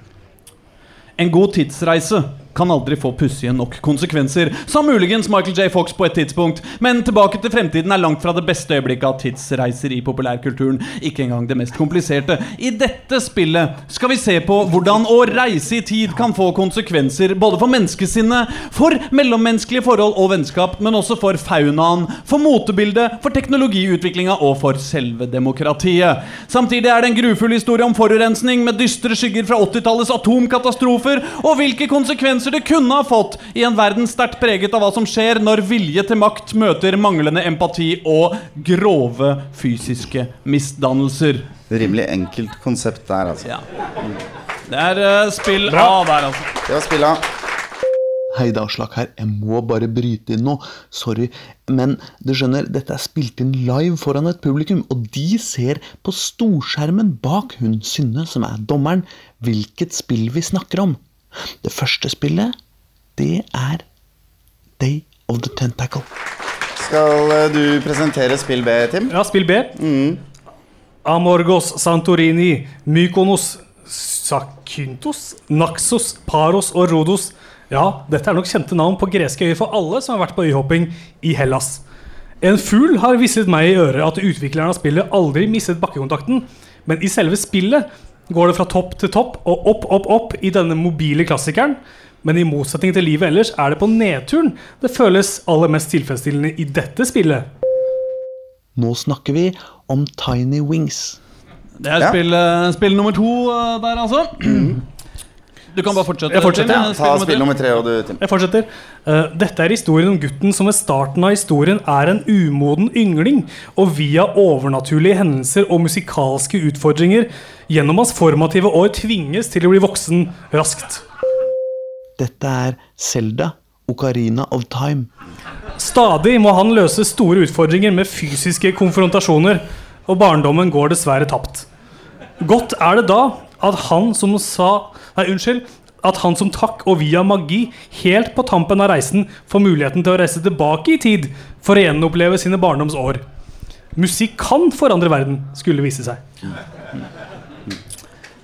S3: En god tidsreise kan aldri få pussige nok konsekvenser, sa muligens Michael J. Fox på et tidspunkt, men Tilbake til fremtiden er langt fra det beste øyeblikket av tidsreiser i populærkulturen. Ikke engang det mest kompliserte. I dette spillet skal vi se på hvordan å reise i tid kan få konsekvenser både for menneskesinnet, for mellommenneskelige forhold og vennskap, men også for faunaen, for motebildet, for teknologiutviklinga og for selve demokratiet. Samtidig er det en grufull historie om forurensning med dystre skygger fra 80-tallets atomkatastrofer, og hvilke konsekvenser det kunne ha fått i en verden sterkt preget av hva som skjer når vilje til makt møter manglende empati og grove fysiske misdannelser.
S4: Rimelig enkelt konsept der, altså.
S3: Ja. Det er uh, spill A der, altså.
S4: Det var spilla.
S8: Hei, det er Aslak her. Jeg må bare bryte inn nå. Sorry. Men du skjønner, dette er spilt inn live foran et publikum, og de ser på storskjermen bak hun Synne, som er dommeren, hvilket spill vi snakker om. Det første spillet, det er Day of the Tentacle.
S4: Skal eh, du presentere spill B, Tim?
S2: Ja, spill B. Amorgos, Santorini, Mykonos, Sakyntos, Naxos, Paros og Rodos. Ja, dette er nok kjente navn på greske øyer for alle som har vært på øyhopping i Hellas. En fugl har hvislet meg i øret at utvikleren av spillet aldri mistet bakkekontakten, men i selve spillet går det fra topp til topp og opp, opp, opp i denne mobile klassikeren. Men i motsetning til livet ellers er det på nedturen det føles aller mest tilfredsstillende i dette spillet.
S8: Nå snakker vi om Tiny Wings.
S3: Det er spill, ja. spill nummer to eh, der, altså. Du kan bare fortsette.
S2: Jeg fortsetter, ja.
S4: Ta spill nummer tre, og du, Tim.
S2: Jeg fortsetter. Uh, dette er historien om gutten som ved starten av historien er en umoden yngling, og via overnaturlige hendelser og musikalske utfordringer gjennom hans formative år tvinges til å bli voksen raskt.
S8: Dette er Selda, Ocarina of Time.
S2: Stadig må han løse store utfordringer med fysiske konfrontasjoner, og barndommen går dessverre tapt. Godt er det da at han som sa Nei, unnskyld. At han som takk og via magi, helt på tampen av reisen, får muligheten til å reise tilbake i tid for å gjenoppleve sine barndomsår. Musikk kan forandre verden, skulle vise seg.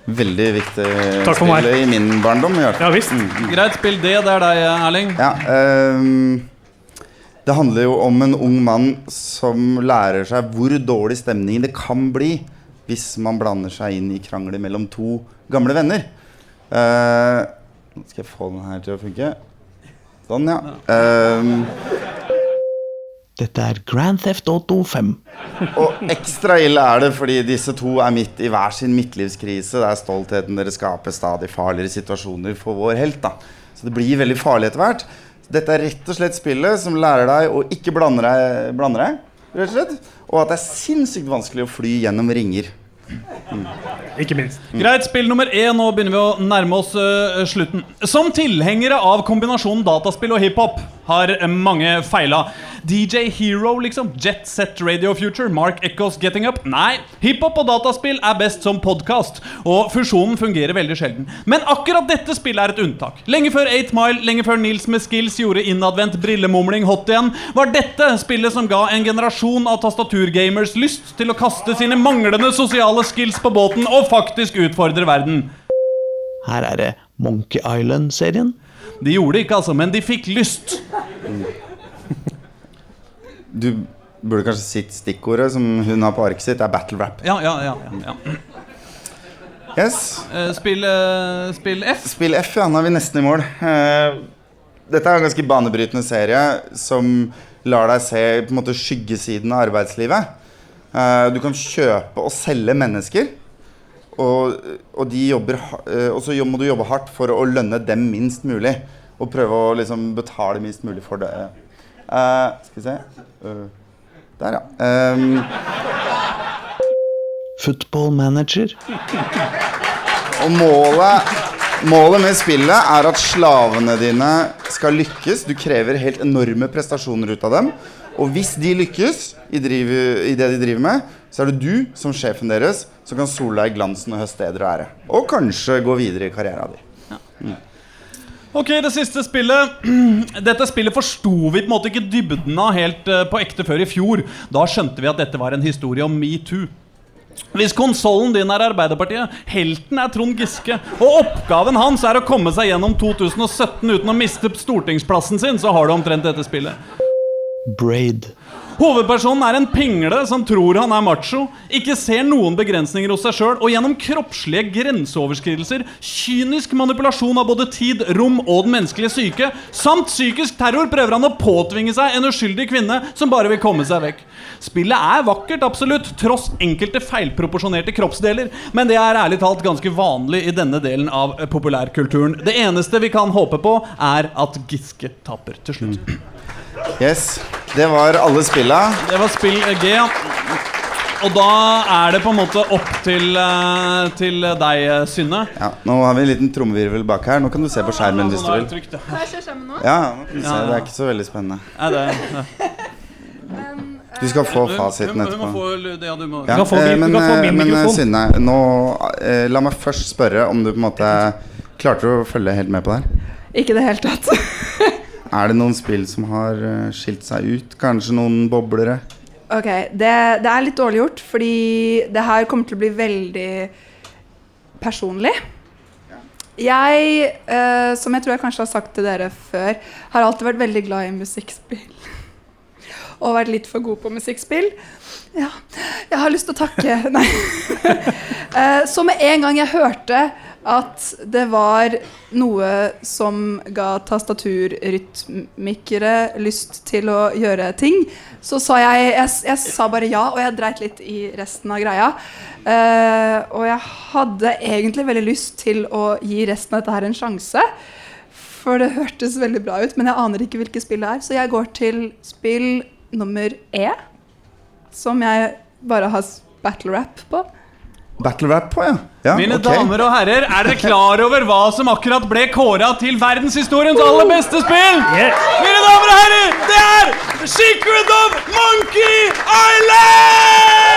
S4: Veldig viktig
S2: Takk for meg.
S4: spill i min barndom. i.
S2: Ja visst.
S3: Greit, spill det. Det er deg, Erling.
S4: Ja, um, det handler jo om en ung mann som lærer seg hvor dårlig stemning det kan bli hvis man blander seg inn i krangler mellom to gamle venner. Nå skal jeg få den her til å funke. Sånn, ja. Ehm,
S8: Dette er Grand Theft Auto 5.
S4: og ekstra ille er det fordi disse to er midt i hver sin midtlivskrise. Det er stoltheten deres skaper stadig farligere situasjoner for vår helt. da Så det blir veldig farlig etter hvert. Dette er rett og slett spillet som lærer deg å ikke blande deg, blande deg rett og slett. Og at det er sinnssykt vanskelig å fly gjennom ringer.
S2: Ikke minst.
S3: Greit, spill nummer én. Nå begynner vi å nærme oss uh, slutten. Som tilhengere av kombinasjonen dataspill og hiphop har mange feila. DJ Hero, liksom. Jet Set Radio Future. Mark Echoes Getting Up. Nei, hiphop og dataspill er best som podkast, og fusjonen fungerer veldig sjelden. Men akkurat dette spillet er et unntak. Lenge før 8 Mile, lenge før Nils med skills gjorde innadvendt brillemumling hot igjen, var dette spillet som ga en generasjon av tastaturgamers lyst til å kaste sine manglende sosiale skills på båten og faktisk utfordre verden.
S8: Her er det Monkey Island-serien.
S3: De gjorde det ikke, altså, men de fikk lyst.
S4: Du burde kanskje sitt stikkordet som hun har på arket sitt, er battle rap.
S3: Ja, ja, ja, ja, ja.
S4: Yes.
S3: Eh, Spill, eh, spill F.
S4: Spill F, ja. Nå er vi nesten i mål. Eh, dette er en ganske banebrytende serie som lar deg se på en måte skyggesiden av arbeidslivet. Eh, du kan kjøpe og selge mennesker. Og, og, de jobber, eh, og så må du jobbe hardt for å lønne dem minst mulig. Og prøve å liksom betale minst mulig for det. Uh, skal vi se uh, Der, ja. Um.
S8: Football Manager.
S4: Og målet, målet med spillet er at slavene dine skal lykkes. Du krever helt enorme prestasjoner ut av dem. Og hvis de lykkes i, drive, i det de driver med, så er det du som sjefen deres som kan sole deg i glansen og høste eder og ære. Og kanskje gå videre i karrieren din.
S3: Ok, det siste spillet. Dette spillet forsto vi på en måte ikke dybden av helt eh, på ekte før i fjor. Da skjønte vi at dette var en historie om metoo. Hvis konsollen din er Arbeiderpartiet, helten er Trond Giske, og oppgaven hans er å komme seg gjennom 2017 uten å miste stortingsplassen sin, så har du omtrent dette spillet.
S8: Braid.
S3: Hovedpersonen er en pingle som tror han er macho, ikke ser noen begrensninger hos seg sjøl, og gjennom kroppslige grenseoverskridelser, kynisk manipulasjon av både tid, rom og den menneskelige syke, samt psykisk terror prøver han å påtvinge seg en uskyldig kvinne som bare vil komme seg vekk. Spillet er vakkert, absolutt, tross enkelte feilproporsjonerte kroppsdeler, men det er ærlig talt ganske vanlig i denne delen av populærkulturen. Det eneste vi kan håpe på, er at Giske taper til slutt.
S4: Yes, Det var alle spilla.
S3: Det var spill G, ja. og da er det på en måte opp til, eh, til deg, eh, Synne.
S4: Ja, nå har vi en liten trommevirvel bak her. Nå kan du se på skjermen hvis du vil. Ja. Det er ikke så veldig spennende. Du skal få fasiten etterpå.
S3: få Ja, du må
S2: få
S4: eh,
S2: min- du
S4: men, eh, men eh. Synne, nå eh, La meg først spørre om du på en måte klarte du å følge helt med på det her.
S9: ikke i det hele tatt.
S4: Er det noen spill som har eh, skilt seg ut? Kanskje noen boblere?
S9: Ok, det, det er litt dårlig gjort, fordi det her kommer til å bli veldig personlig. Jeg, eh, som jeg tror jeg kanskje har sagt til dere før, har alltid vært veldig glad i musikkspill. Og vært litt for god på musikkspill. Ja, jeg har lyst til å takke Nei. Eh, Så med en gang jeg hørte at det var noe som ga tastaturrytmikere lyst til å gjøre ting, så sa jeg, jeg Jeg sa bare ja, og jeg dreit litt i resten av greia. Eh, og jeg hadde egentlig veldig lyst til å gi resten av dette her en sjanse. For det hørtes veldig bra ut, men jeg aner ikke hvilke spill det er. Så jeg går til spill nummer E, som jeg bare har battle rap på.
S4: Battle rap på, ja. ja
S3: Mine
S4: okay.
S3: damer og herrer, er dere klar over hva som akkurat ble kåra til verdenshistoriens aller beste spill?
S2: Yeah.
S3: Mine damer og herrer, det er Secret of Monkey Island!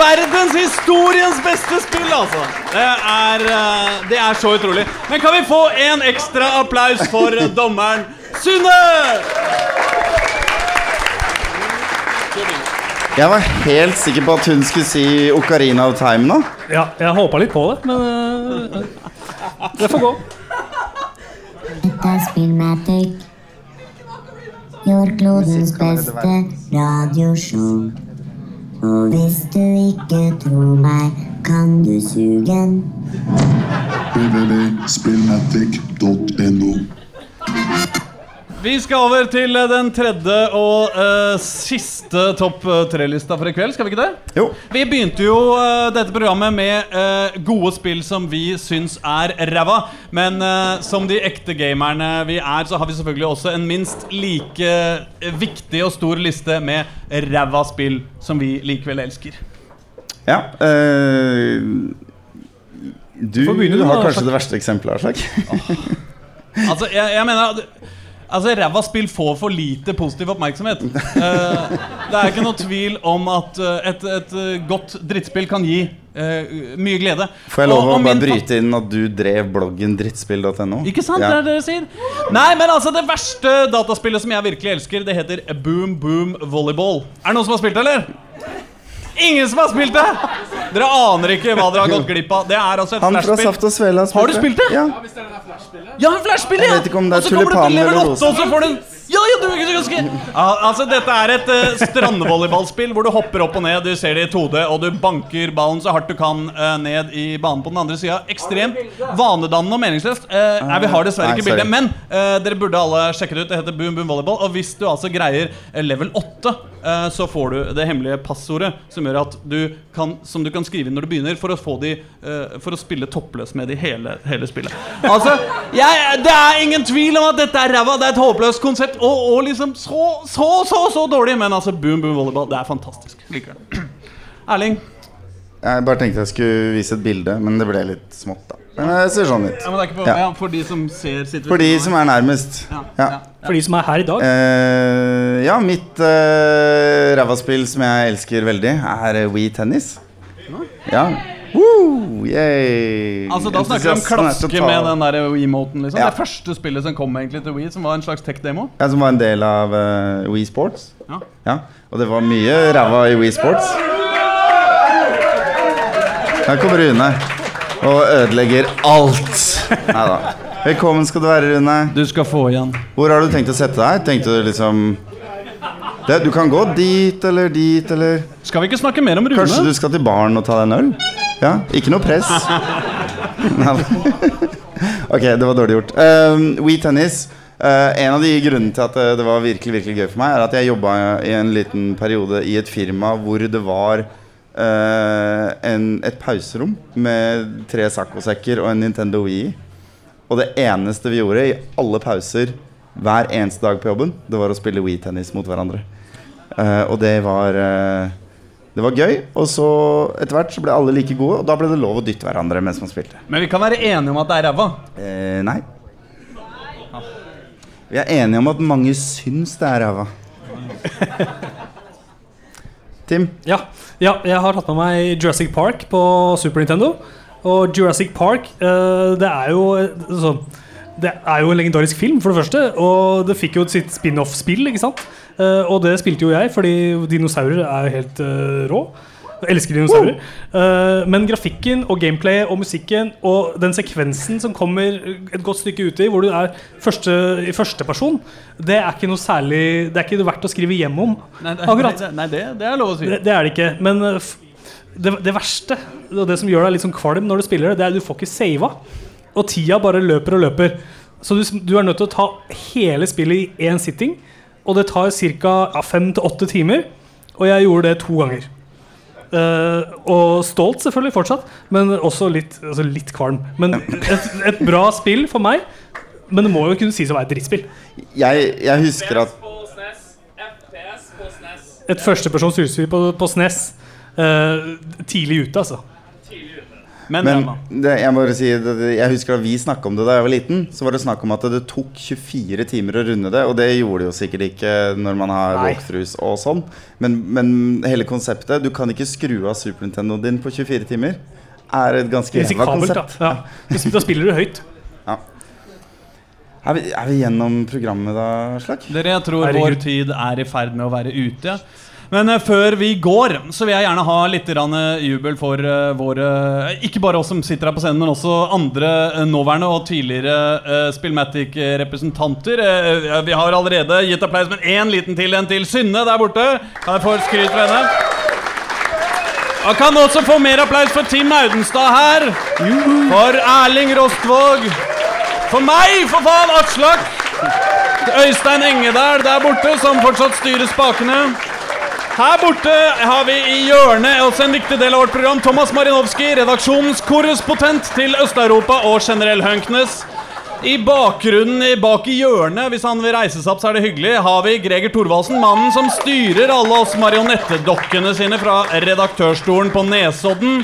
S3: Verdenshistoriens beste spill, altså. Det er, eh, det er så utrolig. Men kan vi få en ekstra applaus for dommeren Sunne?
S4: Jeg var helt sikker på at hun skulle si Ocarina of Time nå.
S2: Ja, jeg håpa litt på det, men uh, det får gå.
S10: Dette er Spillmatic. Jordklodens beste radioshow. Og hvis du ikke tror meg, kan du suge den.
S5: www.spillmatic.no.
S3: Vi skal over til eh, den tredje og uh, siste topp eh, tre-lista for i kveld. Skal vi ikke det?
S4: Jo.
S3: Vi begynte jo uh, dette programmet med uh, gode spill som vi syns er ræva. Men som de ekte gamerne vi er, så har vi selvfølgelig også en minst like viktig og stor liste med ræva spill som vi likevel elsker.
S4: Ja. eh, du
S2: du,
S4: har
S2: da,
S4: kanskje det verste eksempelet, Aslak.
S3: Altså, jeg, jeg mener at Altså, Ræva spill får for lite positiv oppmerksomhet. Eh, det er ikke noe tvil om at eh, et, et eh, godt drittspill kan gi eh, mye glede.
S4: Får jeg lov å bare bryte inn at du drev bloggen drittspill.no?
S3: Ikke sant,
S4: Ja.
S3: det er det dere sier? Nei, men altså, det verste dataspillet som jeg virkelig elsker, det heter Boom Boom Volleyball. Er det noen som har spilt det, eller? Ingen som har spilt det! Dere aner ikke hva dere har gått glipp av. Det er altså et
S4: Han fra
S3: flashspill.
S4: Saft og Svele har
S3: Har du spilt det?
S4: Ja.
S3: Ja, flashspill, ja!
S4: Jeg vet ikke om det er
S3: Og så kommer du til level
S4: eller
S3: 8, og så får du en ja, ja, du, er ganske altså Dette er et uh, strandvolleyballspill hvor du hopper opp og ned. Du ser det i 2D, og du banker ballen så hardt du kan uh, ned i banen på den andre sida. Ekstremt vanedannende og meningsløst. Uh, nei, vi har dessverre ikke bildet, men eh, dere burde alle sjekke det ut. Det heter Boom Boom Volleyball. Og hvis du altså greier level 8, eh, så får du det hemmelige passordet som gjør at du kan, som du kan skrive inn når du begynner, for å, få de, for å spille toppløs med de hele, hele spillet. Altså, jeg, Det er ingen tvil om at dette er ræva. Det er et håpløst konsept. Og, og liksom så, så, så, så dårlig. Men altså, Boom Boom Volleyball, det er fantastisk. Liker det. Erling.
S4: Jeg bare tenkte jeg skulle vise et bilde, men det ble litt smått, da. Men det ser sånn ut.
S3: Ja, men det er ikke på,
S4: Ja.
S3: ja, for de som ser situasjonen
S4: For de som er nærmest.
S3: Ja,
S4: Ja.
S2: For de som er her i dag.
S4: Uh, ja, mitt uh, ræva-spill som jeg elsker veldig, er uh, Wii Tennis. Ja. Woo, yay.
S3: Altså Da snakker vi om klaske med den der Wii-moten. Liksom.
S4: Ja.
S3: Det første spillet som kom egentlig til Wii, som var en slags tech-demo.
S4: Ja, Som var en del av uh, Wii Sports.
S3: Ja.
S4: Ja, Og det var mye ræva i Wii Sports. Her kommer Rune og ødelegger alt. Neida. Velkommen skal du være, Rune.
S3: Du skal få igjen.
S4: Hvor har du tenkt å sette deg? Tenkte du liksom det, Du kan gå dit eller dit eller
S3: Skal vi ikke snakke mer om Rune?
S4: Kanskje du skal til baren og ta deg en øl? Ja, Ikke noe press. Ok, det var dårlig gjort. Um, We Tennis. uh, en av de grunnene til at uh, det var virkelig virkelig gøy for meg, er at jeg jobba i en liten periode i et firma hvor det var uh, en, et pauserom med tre saccosekker og en Nintendo Wii. Og det eneste vi gjorde i alle pauser hver eneste dag på jobben, det var å spille Wii-tennis mot hverandre. Uh, og det var eh, Det var gøy. Og så etter hvert så ble alle like gode, og da ble det lov å dytte hverandre mens man spilte.
S3: Men vi kan være enige om at det er ræva.
S4: Eh, nei. Vi er enige om at mange syns det er ræva. Tim?
S2: Ja, ja, jeg har tatt med meg Jurassic Park på Super Nintendo. Og Jurassic Park, eh, det er jo altså, Det er jo en legendarisk film, for det første. Og det fikk jo sitt spin-off-spill, ikke sant. Eh, og det spilte jo jeg, fordi dinosaurer er jo helt eh, rå. Jeg elsker dinosaurer. Eh, men grafikken og gameplayet og musikken og den sekvensen som kommer et godt stykke uti, hvor du er første, i førsteperson, det er ikke noe særlig Det er ikke verdt å skrive hjem om.
S3: Nei, det,
S2: Akkurat.
S3: Nei, det, det er lov å si.
S2: Det, det er det ikke. Men det, det verste, og det som gjør deg litt sånn kvalm når du spiller det, det er at du får ikke sava. Og tida bare løper og løper. Så du, du er nødt til å ta hele spillet i én sitting. Og det tar ca. Ja, fem til åtte timer. Og jeg gjorde det to ganger. Uh, og stolt selvfølgelig fortsatt, men også litt, altså litt kvalm. Men et, et bra spill for meg. Men det må jo kunne sies å være et drittspill.
S4: Jeg, jeg husker at
S2: Et førstepersons utstyr på, på SNES. Uh, tidlig ute, altså.
S3: Men,
S4: Men det, jeg, si, jeg husker da vi snakka om det da jeg var liten. Så var det snakk om at det tok 24 timer å runde det. Og det gjorde det jo sikkert ikke når man har walkthroughs og sånn. Men, men hele konseptet Du kan ikke skru av Super Nintendo din på 24 timer. Er et ganske jævla
S2: konsept. da. Ja. Da spiller du høyt.
S4: Er vi, er vi gjennom programmet da, Slakk?
S3: Dere, jeg tror
S2: Herregud.
S3: vår tid er i ferd med å være ute. Men eh, før vi går, så vil jeg gjerne ha litt eh, jubel for eh, våre Ikke bare oss som sitter her på scenen, men også andre nåværende og tidligere Spillmatic-representanter. Vi har allerede gitt applaus, men én liten til. En til. Synne der borte. Kan jeg få skryt for henne? Og kan også få mer applaus for Tim Audenstad her. For Erling Rostvåg. For meg, for faen, Aslak. Øystein Engedal der borte, som fortsatt styrer spakene. Her borte har vi i hjørnet også en viktig del av vårt program Thomas Marinovski, redaksjonens korrespondent til Øst-Europa og generell Hønknes. I bakgrunnen bak i hjørnet, hvis han vil reise seg opp, så er det hyggelig, har vi Greger Thorvaldsen, mannen som styrer alle oss marionettedokkene sine fra redaktørstolen på Nesodden.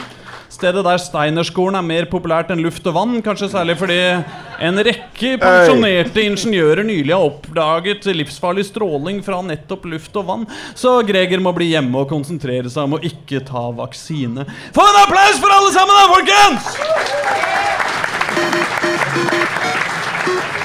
S3: Stedet der Steinerskolen er mer populært enn luft og vann, kanskje særlig fordi en rekke pensjonerte ingeniører nylig har oppdaget livsfarlig stråling fra nettopp luft og vann. Så Greger må bli hjemme og konsentrere seg om å ikke ta vaksine. Få en applaus for alle sammen, da, folkens!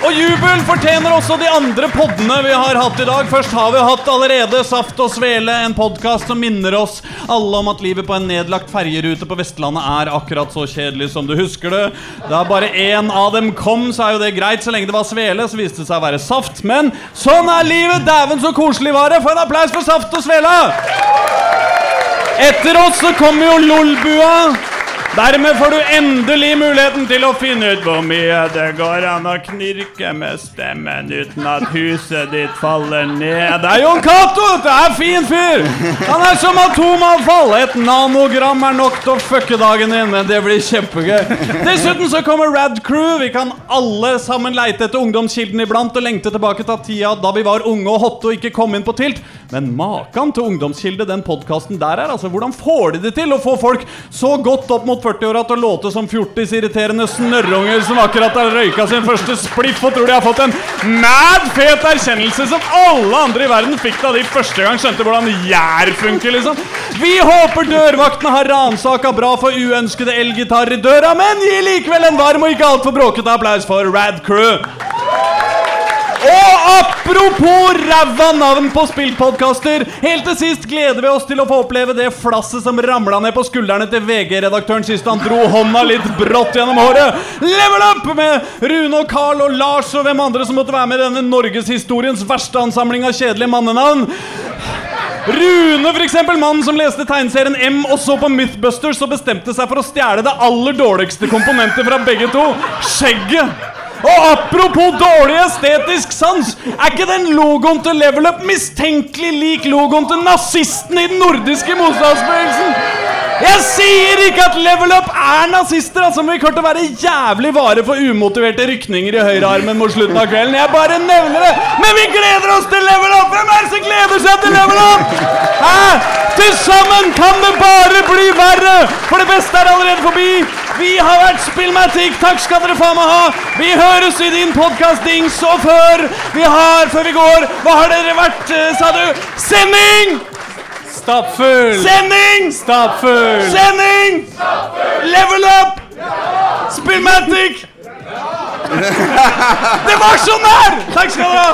S3: Og jubel fortjener også de andre poddene vi har hatt i dag. Først har vi hatt allerede Saft og Svele, en podkast som minner oss alle om at livet på en nedlagt ferjerute på Vestlandet er akkurat så kjedelig som du husker det. Da bare én av dem kom, så er jo det greit. Så lenge det var Svele, så viste det seg å være Saft. Men sånn er livet! Dæven, så koselig var det! Få en applaus for Saft og Svele! Etter oss så kommer jo Lolbua. Dermed får du endelig muligheten til å finne ut hvor mye det går an å knirke med stemmen uten at huset ditt faller ned. Det er Jon Cato! Det er fin fyr! Han er som atomavfall. Et nanogram er nok til å fucke dagen din, men det blir kjempegøy. Dessuten så kommer Rad Crew. Vi kan alle sammen leite etter ungdomskilden iblant og lengte tilbake til tida da vi var unge og hotte og ikke kom inn på Tilt. Men makan til ungdomskilde, den podkasten der er, altså hvordan får de det til å få folk så godt opp mot 40-åra til å låte som fjortisirriterende snørrunger som akkurat har røyka sin første spliff og tror de har fått en mad fet erkjennelse som alle andre i verden fikk da de første gang skjønte hvordan gjær funker, liksom. Vi håper dørvaktene har ransaka bra for uønskede elgitarer i døra, men gi likevel en varm og ikke altfor bråkete applaus for Rad Crew. Apropos ræva navn på spillpodkaster. Helt til sist gleder vi oss til å få oppleve det flasset som ramla ned på skuldrene til VG-redaktøren sist han dro hånda litt brått gjennom håret. Level up med Rune og Carl og Lars og hvem andre som måtte være med i denne norgeshistoriens verste ansamling av kjedelige mannenavn. Rune, eksempel, mannen som leste tegneserien M og så på Mythbusters og bestemte seg for å stjele det aller dårligste komponentet fra begge to skjegget. Og apropos dårlig estetisk sans, er ikke den logoen til Level Up mistenkelig lik logoen til nazistene i den nordiske motstandsbevegelsen? Jeg sier ikke at Level Up er nazister, altså, men vi kommer til å være jævlig vare for umotiverte rykninger i høyrearmen mot slutten av kvelden. Jeg bare nevner det. Men vi gleder oss til Level Up! Hvem er det som gleder seg til Level Up? Hæ? Til sammen kan det bare bli verre! For det beste er allerede forbi. Vi har vært Spillmatic. Takk skal dere faen meg ha. Vi høres i din podkasting så før vi har Før vi går, hva har dere vært, eh, sa du? Sending!
S2: Stappfull!
S3: Sending!
S2: Stappfull!
S3: Sending! Level up! Ja! Spillmatic! Det var så nær! Takk skal du ha.